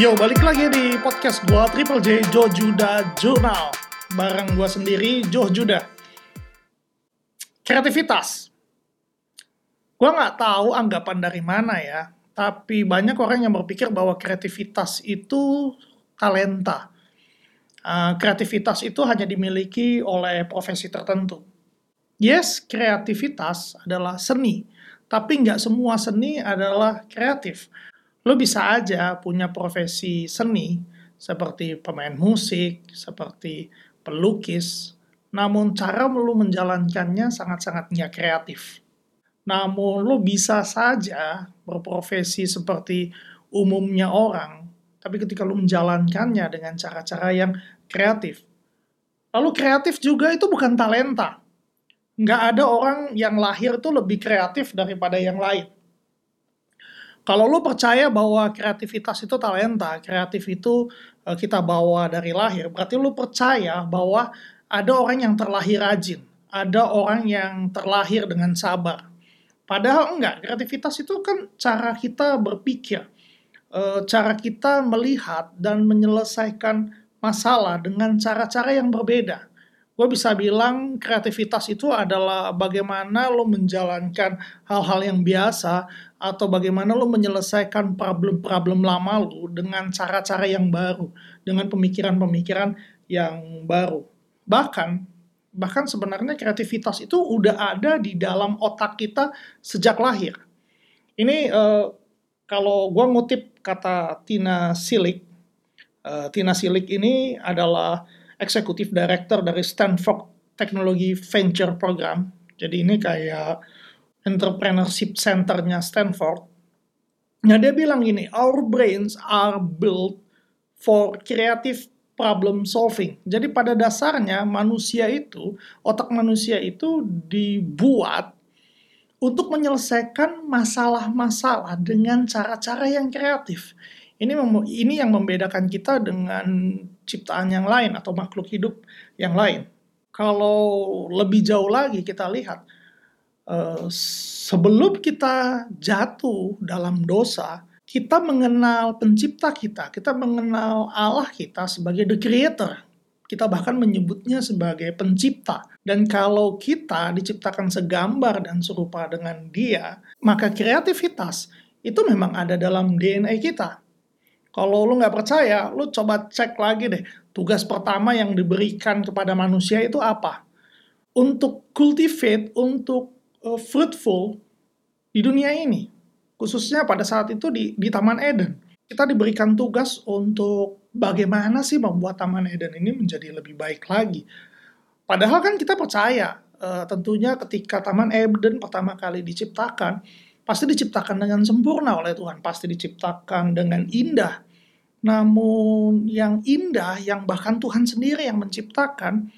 Yo, balik lagi di podcast gua Triple J Jo Juda Journal bareng gua sendiri Jo Juda. Kreativitas. Gua nggak tahu anggapan dari mana ya, tapi banyak orang yang berpikir bahwa kreativitas itu talenta. Uh, kreativitas itu hanya dimiliki oleh profesi tertentu. Yes, kreativitas adalah seni, tapi nggak semua seni adalah kreatif lo bisa aja punya profesi seni seperti pemain musik, seperti pelukis, namun cara lo menjalankannya sangat-sangat nggak kreatif. Namun lo bisa saja berprofesi seperti umumnya orang, tapi ketika lo menjalankannya dengan cara-cara yang kreatif. Lalu kreatif juga itu bukan talenta. Nggak ada orang yang lahir itu lebih kreatif daripada yang lain kalau lu percaya bahwa kreativitas itu talenta, kreatif itu uh, kita bawa dari lahir, berarti lu percaya bahwa ada orang yang terlahir rajin, ada orang yang terlahir dengan sabar. Padahal enggak, kreativitas itu kan cara kita berpikir, uh, cara kita melihat dan menyelesaikan masalah dengan cara-cara yang berbeda gue bisa bilang kreativitas itu adalah bagaimana lo menjalankan hal-hal yang biasa atau bagaimana lo menyelesaikan problem-problem lama lo dengan cara-cara yang baru, dengan pemikiran-pemikiran yang baru. Bahkan bahkan sebenarnya kreativitas itu udah ada di dalam otak kita sejak lahir. Ini uh, kalau gue ngutip kata Tina Silik, uh, Tina Silik ini adalah Executive Director dari Stanford Technology Venture Program. Jadi ini kayak entrepreneurship centernya Stanford. Nah dia bilang gini, our brains are built for creative problem solving. Jadi pada dasarnya manusia itu, otak manusia itu dibuat untuk menyelesaikan masalah-masalah dengan cara-cara yang kreatif. Ini ini yang membedakan kita dengan ciptaan yang lain atau makhluk hidup yang lain. Kalau lebih jauh lagi kita lihat uh, sebelum kita jatuh dalam dosa, kita mengenal pencipta kita, kita mengenal Allah kita sebagai the creator. Kita bahkan menyebutnya sebagai pencipta. Dan kalau kita diciptakan segambar dan serupa dengan dia, maka kreativitas itu memang ada dalam DNA kita. Kalau lu nggak percaya, lu coba cek lagi deh. Tugas pertama yang diberikan kepada manusia itu apa? Untuk cultivate, untuk uh, fruitful di dunia ini. Khususnya pada saat itu di, di Taman Eden. Kita diberikan tugas untuk bagaimana sih membuat Taman Eden ini menjadi lebih baik lagi. Padahal kan kita percaya, uh, tentunya ketika Taman Eden pertama kali diciptakan, pasti diciptakan dengan sempurna oleh Tuhan, pasti diciptakan dengan indah. Namun yang indah, yang bahkan Tuhan sendiri yang menciptakan,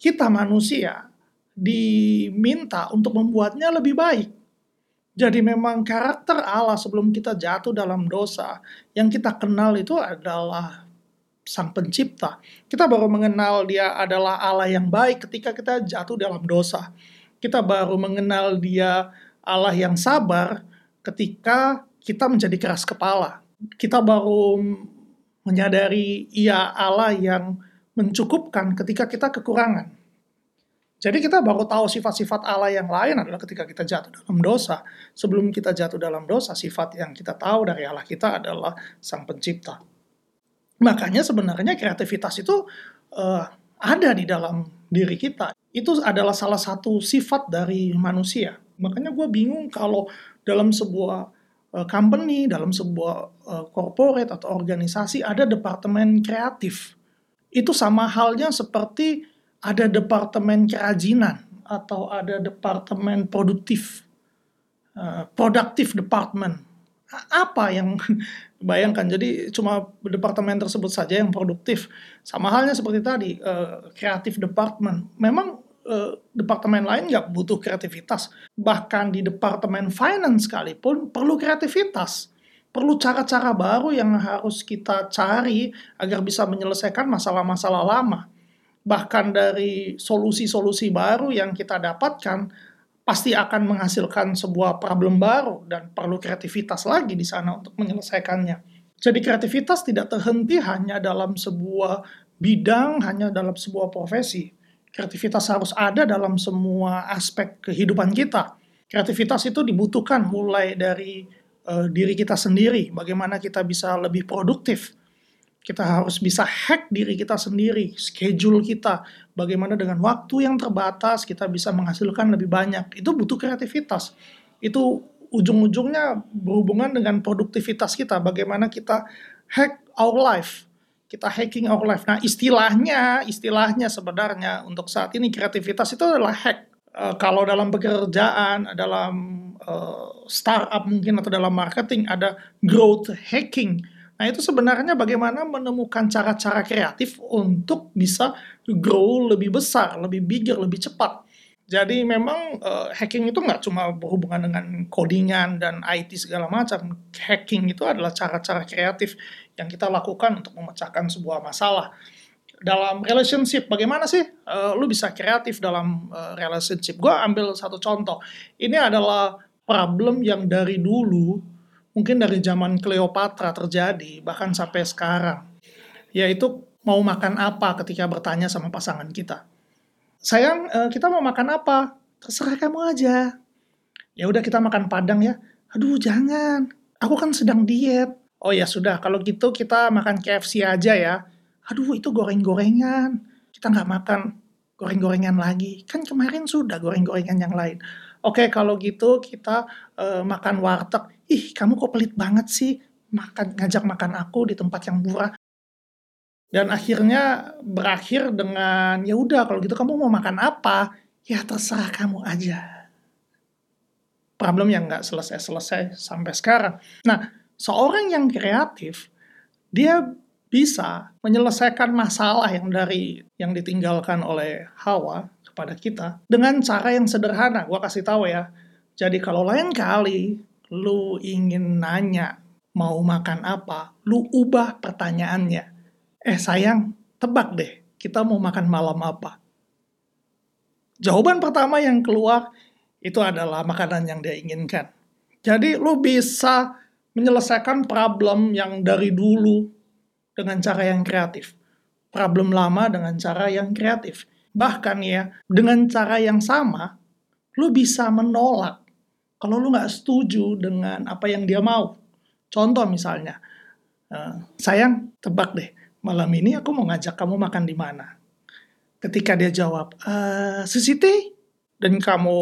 kita manusia diminta untuk membuatnya lebih baik. Jadi memang karakter Allah sebelum kita jatuh dalam dosa, yang kita kenal itu adalah sang pencipta. Kita baru mengenal dia adalah Allah yang baik ketika kita jatuh dalam dosa. Kita baru mengenal dia Allah yang sabar ketika kita menjadi keras kepala. Kita baru menyadari ia Allah yang mencukupkan ketika kita kekurangan. Jadi kita baru tahu sifat-sifat Allah yang lain adalah ketika kita jatuh dalam dosa. Sebelum kita jatuh dalam dosa, sifat yang kita tahu dari Allah kita adalah Sang Pencipta. Makanya sebenarnya kreativitas itu uh, ada di dalam diri kita. Itu adalah salah satu sifat dari manusia. Makanya gue bingung kalau dalam sebuah uh, company, dalam sebuah uh, corporate atau organisasi ada departemen kreatif. Itu sama halnya seperti ada departemen kerajinan atau ada departemen produktif, uh, produktif department. Apa yang bayangkan? Jadi cuma departemen tersebut saja yang produktif. Sama halnya seperti tadi, uh, department. Memang uh, departemen lain nggak butuh kreativitas. Bahkan di departemen finance sekalipun perlu kreativitas. Perlu cara-cara baru yang harus kita cari agar bisa menyelesaikan masalah-masalah lama. Bahkan dari solusi-solusi baru yang kita dapatkan, pasti akan menghasilkan sebuah problem baru dan perlu kreativitas lagi di sana untuk menyelesaikannya. Jadi kreativitas tidak terhenti hanya dalam sebuah bidang, hanya dalam sebuah profesi. Kreativitas harus ada dalam semua aspek kehidupan kita. Kreativitas itu dibutuhkan mulai dari uh, diri kita sendiri, bagaimana kita bisa lebih produktif. Kita harus bisa hack diri kita sendiri, schedule kita, bagaimana dengan waktu yang terbatas kita bisa menghasilkan lebih banyak. Itu butuh kreativitas. Itu ujung-ujungnya berhubungan dengan produktivitas kita, bagaimana kita hack our life. Kita hacking our life. Nah, istilahnya, istilahnya sebenarnya untuk saat ini kreativitas itu adalah hack uh, kalau dalam pekerjaan, dalam uh, startup mungkin atau dalam marketing ada growth hacking. Nah, itu sebenarnya bagaimana menemukan cara-cara kreatif untuk bisa grow lebih besar, lebih bigger, lebih cepat. Jadi memang uh, hacking itu nggak cuma berhubungan dengan codingan dan IT segala macam. Hacking itu adalah cara-cara kreatif yang kita lakukan untuk memecahkan sebuah masalah. Dalam relationship bagaimana sih uh, lu bisa kreatif dalam uh, relationship? Gue ambil satu contoh. Ini adalah problem yang dari dulu mungkin dari zaman Cleopatra terjadi bahkan sampai sekarang. Yaitu mau makan apa ketika bertanya sama pasangan kita. Sayang uh, kita mau makan apa? Terserah kamu aja. Ya udah kita makan padang ya. Aduh jangan. Aku kan sedang diet oh ya sudah kalau gitu kita makan KFC aja ya aduh itu goreng-gorengan, kita nggak makan goreng-gorengan lagi. Kan kemarin sudah goreng-gorengan yang lain. Oke, kalau gitu kita uh, makan warteg. Ih, kamu kok pelit banget sih makan ngajak makan aku di tempat yang murah. Dan akhirnya berakhir dengan ya udah kalau gitu kamu mau makan apa? Ya terserah kamu aja. Problem yang nggak selesai-selesai sampai sekarang. Nah, seorang yang kreatif, dia bisa menyelesaikan masalah yang dari yang ditinggalkan oleh Hawa kepada kita dengan cara yang sederhana. Gua kasih tahu ya. Jadi kalau lain kali lu ingin nanya mau makan apa, lu ubah pertanyaannya. Eh sayang, tebak deh, kita mau makan malam apa? Jawaban pertama yang keluar itu adalah makanan yang dia inginkan. Jadi lu bisa menyelesaikan problem yang dari dulu dengan cara yang kreatif. Problem lama dengan cara yang kreatif. Bahkan ya, dengan cara yang sama, lu bisa menolak kalau lu nggak setuju dengan apa yang dia mau. Contoh misalnya, uh, sayang, tebak deh, malam ini aku mau ngajak kamu makan di mana. Ketika dia jawab, uh, susite, dan kamu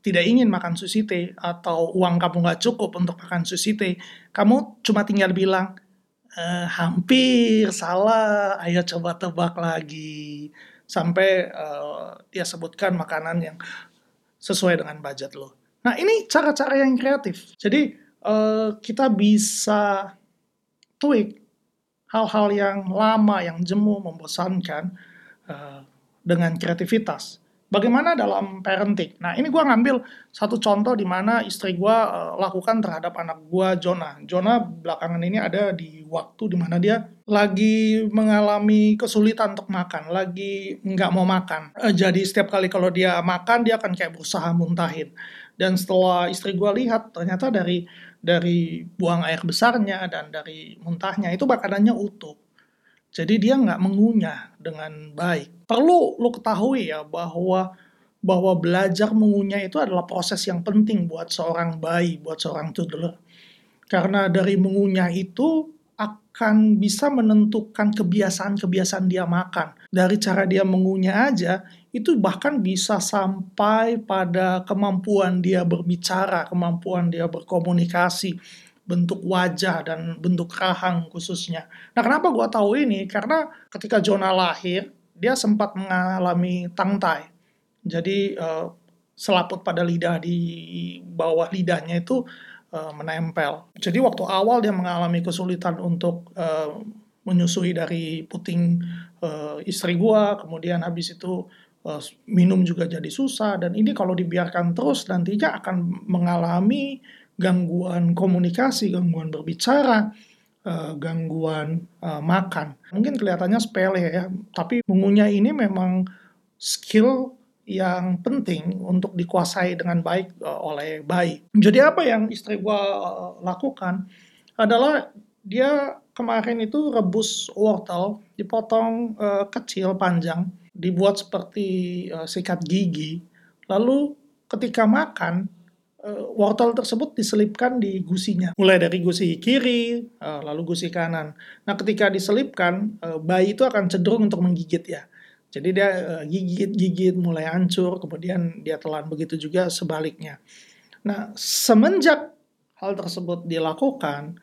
tidak ingin makan susite atau uang kamu nggak cukup untuk makan susite, kamu cuma tinggal bilang, uh, hampir salah, ayo coba tebak lagi. Sampai uh, dia sebutkan makanan yang sesuai dengan budget lo. Nah ini cara-cara yang kreatif. Jadi uh, kita bisa tweak hal-hal yang lama, yang jemu, membosankan uh, dengan kreativitas. Bagaimana dalam parenting? Nah, ini gue ngambil satu contoh di mana istri gue uh, lakukan terhadap anak gue, Jonah. Jonah belakangan ini ada di waktu di mana dia lagi mengalami kesulitan untuk makan, lagi nggak mau makan. Uh, jadi setiap kali kalau dia makan, dia akan kayak berusaha muntahin. Dan setelah istri gue lihat, ternyata dari dari buang air besarnya dan dari muntahnya itu makanannya utuh. Jadi dia nggak mengunyah dengan baik. Perlu lo ketahui ya bahwa bahwa belajar mengunyah itu adalah proses yang penting buat seorang bayi, buat seorang toddler. Karena dari mengunyah itu akan bisa menentukan kebiasaan-kebiasaan dia makan. Dari cara dia mengunyah aja, itu bahkan bisa sampai pada kemampuan dia berbicara, kemampuan dia berkomunikasi, bentuk wajah dan bentuk rahang khususnya. Nah kenapa gue tahu ini? Karena ketika Jonah lahir, dia sempat mengalami tangtai. Jadi uh, selaput pada lidah di bawah lidahnya itu uh, menempel. Jadi waktu awal dia mengalami kesulitan untuk uh, menyusui dari puting uh, istri gue, kemudian habis itu minum juga jadi susah dan ini kalau dibiarkan terus nantinya akan mengalami gangguan komunikasi, gangguan berbicara, uh, gangguan uh, makan. Mungkin kelihatannya sepele ya, tapi mengunyah ini memang skill yang penting untuk dikuasai dengan baik uh, oleh bayi. Jadi apa yang istri gua lakukan adalah dia kemarin itu rebus wortel, dipotong kecil panjang, dibuat seperti sikat gigi. Lalu ketika makan, uh, wortel tersebut diselipkan di gusinya. Mulai dari gusi kiri, uh, lalu gusi kanan. Nah ketika diselipkan, uh, bayi itu akan cenderung untuk menggigit ya. Jadi dia gigit-gigit, mulai hancur, kemudian dia telan. Begitu juga sebaliknya. Nah semenjak hal tersebut dilakukan,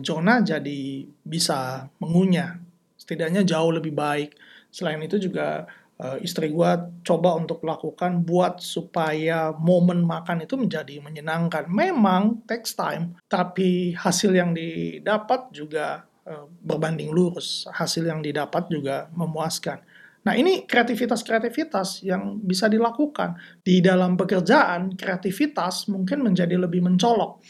Jonah jadi bisa mengunyah. Setidaknya jauh lebih baik. Selain itu juga uh, istri gue coba untuk lakukan buat supaya momen makan itu menjadi menyenangkan. Memang takes time, tapi hasil yang didapat juga uh, berbanding lurus. Hasil yang didapat juga memuaskan. Nah, ini kreativitas-kreativitas yang bisa dilakukan. Di dalam pekerjaan, kreativitas mungkin menjadi lebih mencolok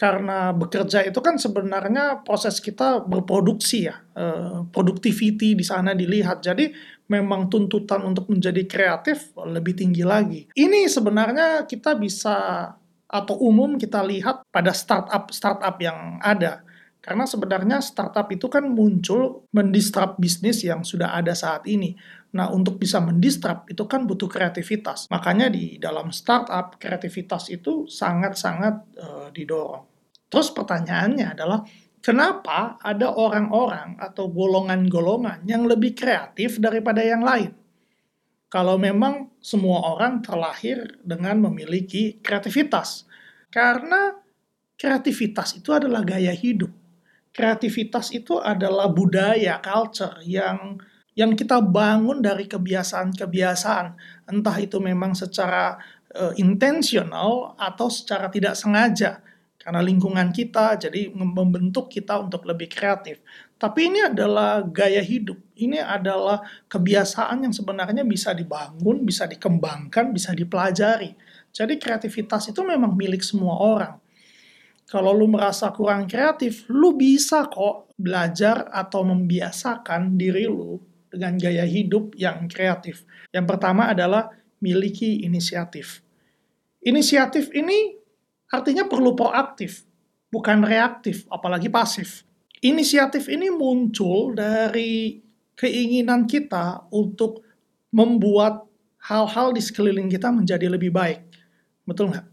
karena bekerja itu kan sebenarnya proses kita berproduksi ya, uh, productivity di sana dilihat. Jadi memang tuntutan untuk menjadi kreatif lebih tinggi lagi. Ini sebenarnya kita bisa atau umum kita lihat pada startup startup yang ada. Karena sebenarnya startup itu kan muncul mendisrupt bisnis yang sudah ada saat ini. Nah, untuk bisa mendisrupt itu kan butuh kreativitas. Makanya di dalam startup kreativitas itu sangat-sangat uh, didorong. Terus pertanyaannya adalah kenapa ada orang-orang atau golongan-golongan yang lebih kreatif daripada yang lain? Kalau memang semua orang terlahir dengan memiliki kreativitas. Karena kreativitas itu adalah gaya hidup. Kreativitas itu adalah budaya, culture yang yang kita bangun dari kebiasaan-kebiasaan, entah itu memang secara uh, intentional atau secara tidak sengaja karena lingkungan kita jadi membentuk kita untuk lebih kreatif. Tapi ini adalah gaya hidup. Ini adalah kebiasaan yang sebenarnya bisa dibangun, bisa dikembangkan, bisa dipelajari. Jadi kreativitas itu memang milik semua orang. Kalau lu merasa kurang kreatif, lu bisa kok belajar atau membiasakan diri lu dengan gaya hidup yang kreatif. Yang pertama adalah miliki inisiatif. Inisiatif ini Artinya perlu proaktif, bukan reaktif, apalagi pasif. Inisiatif ini muncul dari keinginan kita untuk membuat hal-hal di sekeliling kita menjadi lebih baik. Betul nggak?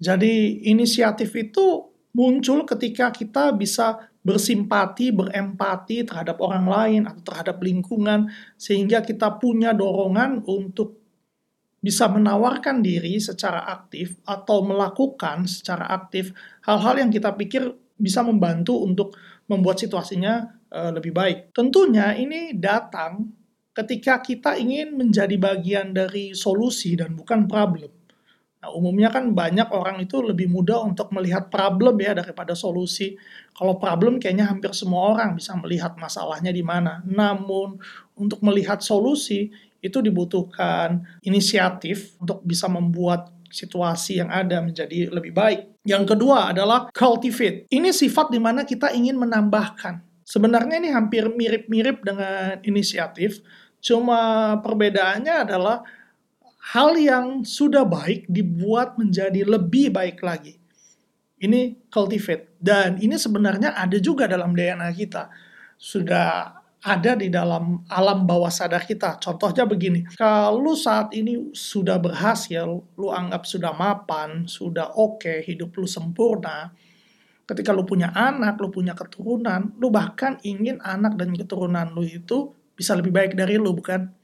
Jadi inisiatif itu muncul ketika kita bisa bersimpati, berempati terhadap orang lain atau terhadap lingkungan, sehingga kita punya dorongan untuk bisa menawarkan diri secara aktif atau melakukan secara aktif hal-hal yang kita pikir bisa membantu untuk membuat situasinya uh, lebih baik. Tentunya ini datang ketika kita ingin menjadi bagian dari solusi dan bukan problem. Nah, umumnya kan banyak orang itu lebih mudah untuk melihat problem ya daripada solusi. Kalau problem kayaknya hampir semua orang bisa melihat masalahnya di mana. Namun untuk melihat solusi itu dibutuhkan inisiatif untuk bisa membuat situasi yang ada menjadi lebih baik. Yang kedua adalah cultivate. Ini sifat di mana kita ingin menambahkan. Sebenarnya ini hampir mirip-mirip dengan inisiatif, cuma perbedaannya adalah hal yang sudah baik dibuat menjadi lebih baik lagi. Ini cultivate. Dan ini sebenarnya ada juga dalam DNA kita. Sudah ada di dalam alam bawah sadar kita. Contohnya begini, kalau saat ini sudah berhasil, lu anggap sudah mapan, sudah oke, okay, hidup lu sempurna, ketika lu punya anak, lu punya keturunan, lu bahkan ingin anak dan keturunan lu itu bisa lebih baik dari lu, bukan?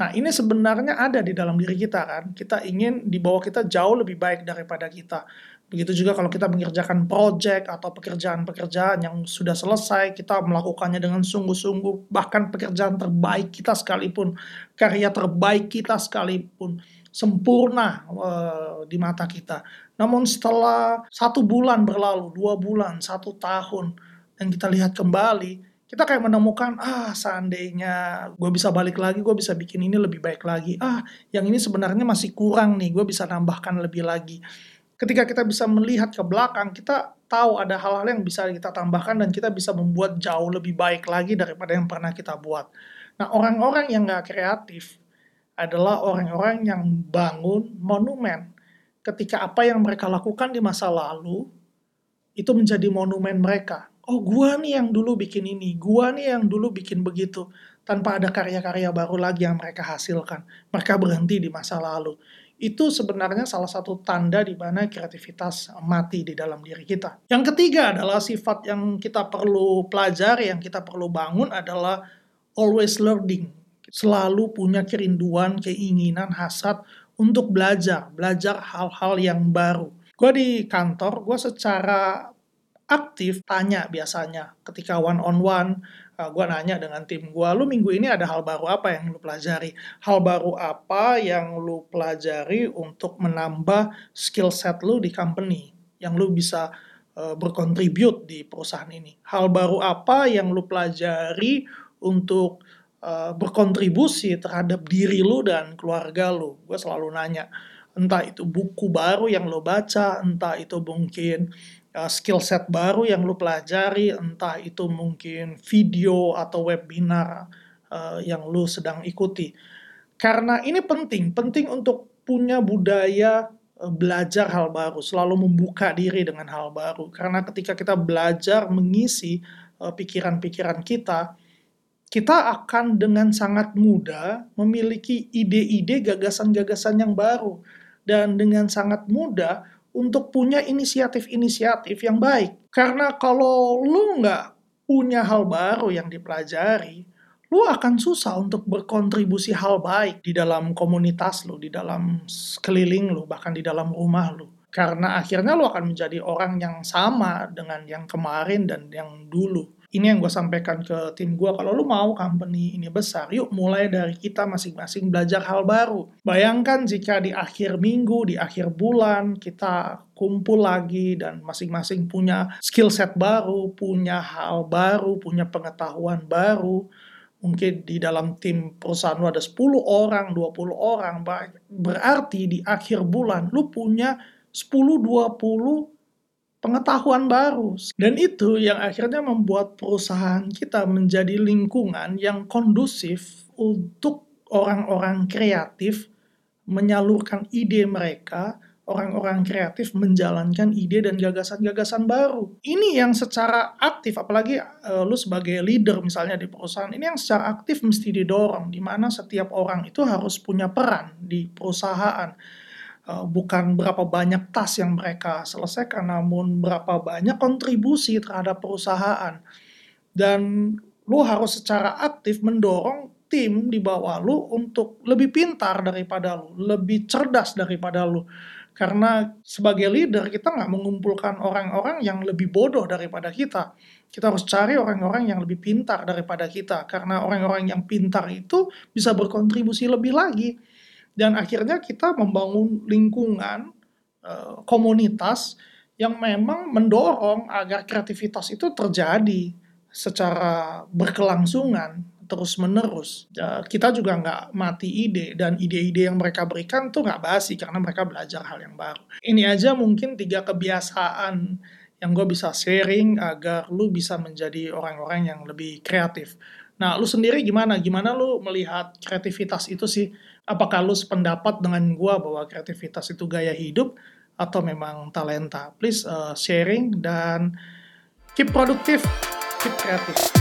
Nah, ini sebenarnya ada di dalam diri kita kan. Kita ingin di bawah kita jauh lebih baik daripada kita. Begitu juga kalau kita mengerjakan project atau pekerjaan-pekerjaan yang sudah selesai, kita melakukannya dengan sungguh-sungguh, bahkan pekerjaan terbaik kita sekalipun, karya terbaik kita sekalipun, sempurna uh, di mata kita. Namun setelah satu bulan berlalu, dua bulan, satu tahun, dan kita lihat kembali, kita kayak menemukan, ah seandainya gue bisa balik lagi, gue bisa bikin ini lebih baik lagi. Ah, yang ini sebenarnya masih kurang nih, gue bisa nambahkan lebih lagi ketika kita bisa melihat ke belakang, kita tahu ada hal-hal yang bisa kita tambahkan dan kita bisa membuat jauh lebih baik lagi daripada yang pernah kita buat. Nah, orang-orang yang nggak kreatif adalah orang-orang yang bangun monumen. Ketika apa yang mereka lakukan di masa lalu itu menjadi monumen mereka. Oh gua nih yang dulu bikin ini, gua nih yang dulu bikin begitu. Tanpa ada karya-karya baru lagi yang mereka hasilkan. Mereka berhenti di masa lalu. Itu sebenarnya salah satu tanda di mana kreativitas mati di dalam diri kita. Yang ketiga adalah sifat yang kita perlu pelajari, yang kita perlu bangun adalah always learning. Selalu punya kerinduan, keinginan, hasad untuk belajar, belajar hal-hal yang baru. Gue di kantor, gue secara aktif tanya biasanya ketika one on one uh, gue nanya dengan tim gue lu minggu ini ada hal baru apa yang lu pelajari? Hal baru apa yang lu pelajari untuk menambah skill set lu di company yang lu bisa uh, berkontribut di perusahaan ini? Hal baru apa yang lu pelajari untuk uh, berkontribusi terhadap diri lu dan keluarga lu? Gue selalu nanya entah itu buku baru yang lo baca entah itu mungkin uh, skill set baru yang lu pelajari, entah itu mungkin video atau webinar uh, yang lu sedang ikuti. Karena ini penting, penting untuk punya budaya uh, belajar hal baru, selalu membuka diri dengan hal baru. Karena ketika kita belajar mengisi pikiran-pikiran kita, kita akan dengan sangat mudah memiliki ide-ide, gagasan-gagasan yang baru. Dan dengan sangat mudah untuk punya inisiatif-inisiatif yang baik. Karena kalau lu nggak punya hal baru yang dipelajari, lu akan susah untuk berkontribusi hal baik di dalam komunitas lu, di dalam sekeliling lu, bahkan di dalam rumah lu. Karena akhirnya lu akan menjadi orang yang sama dengan yang kemarin dan yang dulu ini yang gue sampaikan ke tim gue kalau lu mau company ini besar yuk mulai dari kita masing-masing belajar hal baru. Bayangkan jika di akhir minggu di akhir bulan kita kumpul lagi dan masing-masing punya skill set baru punya hal baru punya pengetahuan baru. Mungkin di dalam tim perusahaan lu ada 10 orang 20 orang berarti di akhir bulan lu punya 10 20 pengetahuan baru. Dan itu yang akhirnya membuat perusahaan kita menjadi lingkungan yang kondusif untuk orang-orang kreatif menyalurkan ide mereka, orang-orang kreatif menjalankan ide dan gagasan-gagasan baru. Ini yang secara aktif, apalagi uh, lu sebagai leader misalnya di perusahaan, ini yang secara aktif mesti didorong, di mana setiap orang itu harus punya peran di perusahaan bukan berapa banyak tas yang mereka selesaikan, namun berapa banyak kontribusi terhadap perusahaan. Dan lu harus secara aktif mendorong tim di bawah lu untuk lebih pintar daripada lu, lebih cerdas daripada lu. Karena sebagai leader kita nggak mengumpulkan orang-orang yang lebih bodoh daripada kita. Kita harus cari orang-orang yang lebih pintar daripada kita. Karena orang-orang yang pintar itu bisa berkontribusi lebih lagi dan akhirnya kita membangun lingkungan uh, komunitas yang memang mendorong agar kreativitas itu terjadi secara berkelangsungan terus menerus. Ya, kita juga nggak mati ide dan ide-ide yang mereka berikan tuh nggak basi karena mereka belajar hal yang baru. Ini aja mungkin tiga kebiasaan yang gue bisa sharing agar lu bisa menjadi orang-orang yang lebih kreatif. Nah, lu sendiri gimana? Gimana lu melihat kreativitas itu sih? Apakah lu sependapat dengan gua bahwa kreativitas itu gaya hidup atau memang talenta? Please uh, sharing dan keep produktif, keep kreatif.